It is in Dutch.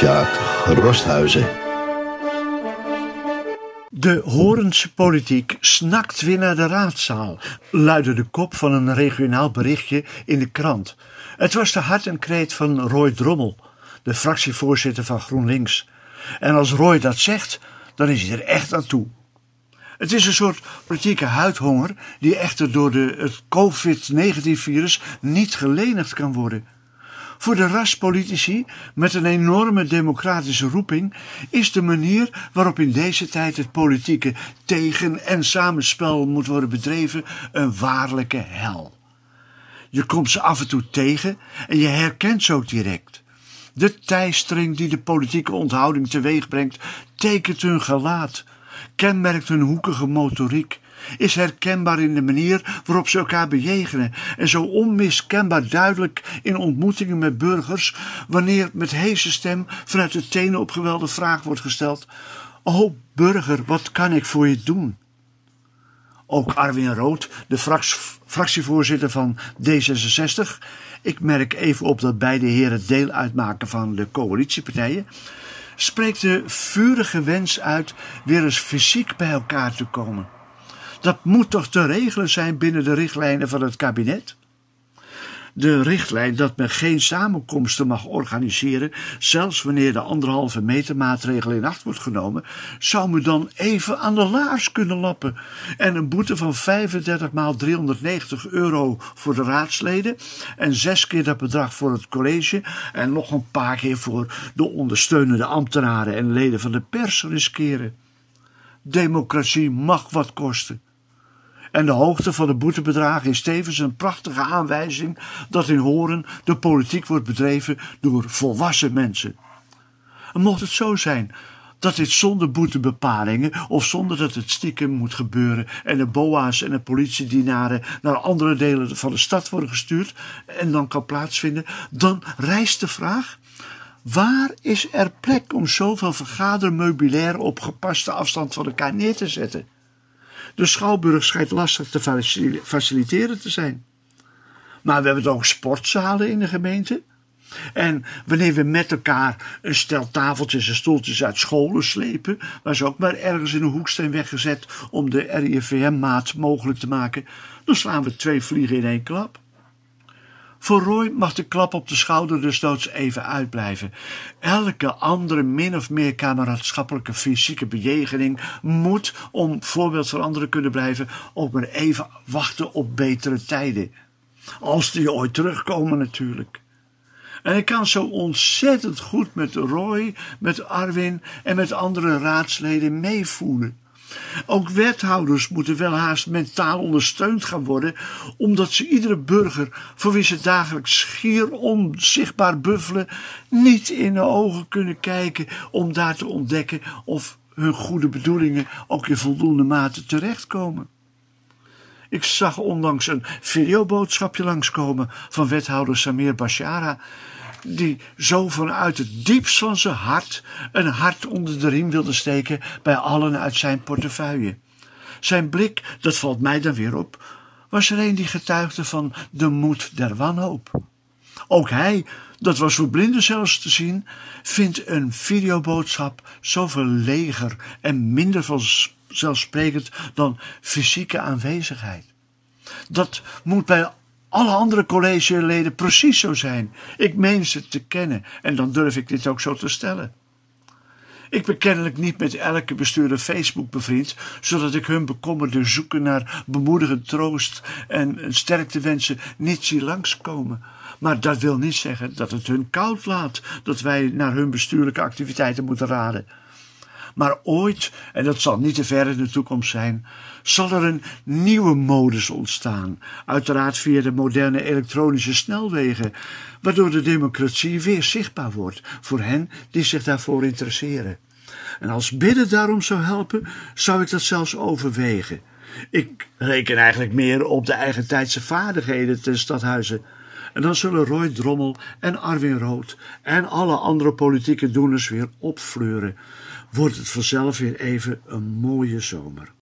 Sjaak Rosthuizen. De Horense politiek snakt weer naar de raadzaal, luidde de kop van een regionaal berichtje in de krant. Het was de hart en kreet van Roy Drommel, de fractievoorzitter van GroenLinks. En als Roy dat zegt, dan is hij er echt aan toe. Het is een soort politieke huidhonger die echter door de, het COVID-19-virus niet gelenigd kan worden. Voor de raspolitici met een enorme democratische roeping is de manier waarop in deze tijd het politieke tegen- en samenspel moet worden bedreven een waarlijke hel. Je komt ze af en toe tegen en je herkent ze ook direct. De teistering die de politieke onthouding teweeg brengt, tekent hun gelaat, kenmerkt hun hoekige motoriek, is herkenbaar in de manier waarop ze elkaar bejegenen en zo onmiskenbaar duidelijk in ontmoetingen met burgers wanneer met heese stem vanuit de tenen opgewelde vraag wordt gesteld: Oh burger, wat kan ik voor je doen? Ook Arwin Rood, de fractievoorzitter van D66. Ik merk even op dat beide heren deel uitmaken van de coalitiepartijen spreekt de vurige wens uit weer eens fysiek bij elkaar te komen. Dat moet toch te regelen zijn binnen de richtlijnen van het kabinet? De richtlijn dat men geen samenkomsten mag organiseren, zelfs wanneer de anderhalve meter maatregel in acht wordt genomen, zou me dan even aan de laars kunnen lappen. En een boete van 35 maal 390 euro voor de raadsleden en zes keer dat bedrag voor het college en nog een paar keer voor de ondersteunende ambtenaren en leden van de pers riskeren. Democratie mag wat kosten. En de hoogte van de boetebedragen is tevens een prachtige aanwijzing dat in Horen de politiek wordt bedreven door volwassen mensen. En mocht het zo zijn dat dit zonder boetebepalingen of zonder dat het stiekem moet gebeuren en de boa's en de politiedienaren naar andere delen van de stad worden gestuurd en dan kan plaatsvinden, dan rijst de vraag: waar is er plek om zoveel vergadermeubilair op gepaste afstand van elkaar neer te zetten? De schouwburg schijnt lastig te faciliteren te zijn. Maar we hebben ook sportzalen in de gemeente. En wanneer we met elkaar een stel tafeltjes en stoeltjes uit scholen slepen, waar ze ook maar ergens in een hoek zijn weggezet om de RIVM-maat mogelijk te maken, dan slaan we twee vliegen in één klap. Voor Roy mag de klap op de schouder dus doods even uitblijven. Elke andere min of meer kameraadschappelijke fysieke bejegening moet, om voorbeeld voor anderen kunnen blijven, ook maar even wachten op betere tijden. Als die ooit terugkomen natuurlijk. En ik kan zo ontzettend goed met Roy, met Arwin en met andere raadsleden meevoelen. Ook wethouders moeten wel haast mentaal ondersteund gaan worden, omdat ze iedere burger, voor wie ze dagelijks schier onzichtbaar buffelen, niet in de ogen kunnen kijken om daar te ontdekken of hun goede bedoelingen ook in voldoende mate terechtkomen. Ik zag onlangs een videoboodschapje langskomen van wethouder Samir Bashara, die zo vanuit het diepst van zijn hart een hart onder de riem wilde steken bij allen uit zijn portefeuille. Zijn blik, dat valt mij dan weer op, was er een die getuigde van de moed der wanhoop. Ook hij, dat was voor blinden zelfs te zien, vindt een videoboodschap zoveel leger en minder vanzelfsprekend dan fysieke aanwezigheid. Dat moet bij alle andere collegeleden precies zo zijn. Ik meen ze te kennen en dan durf ik dit ook zo te stellen. Ik ben kennelijk niet met elke bestuurder Facebook bevriend, zodat ik hun bekommerde zoeken naar bemoedigend troost en sterkte wensen niet zie langskomen. Maar dat wil niet zeggen dat het hun koud laat dat wij naar hun bestuurlijke activiteiten moeten raden. Maar ooit, en dat zal niet te ver in de toekomst zijn, zal er een nieuwe modus ontstaan. Uiteraard via de moderne elektronische snelwegen, waardoor de democratie weer zichtbaar wordt voor hen die zich daarvoor interesseren. En als bidden daarom zou helpen, zou ik dat zelfs overwegen. Ik reken eigenlijk meer op de eigentijdse vaardigheden ten stadhuizen. En dan zullen Roy Drommel en Arwin Rood en alle andere politieke doeners weer opfleuren wordt het vanzelf weer even een mooie zomer.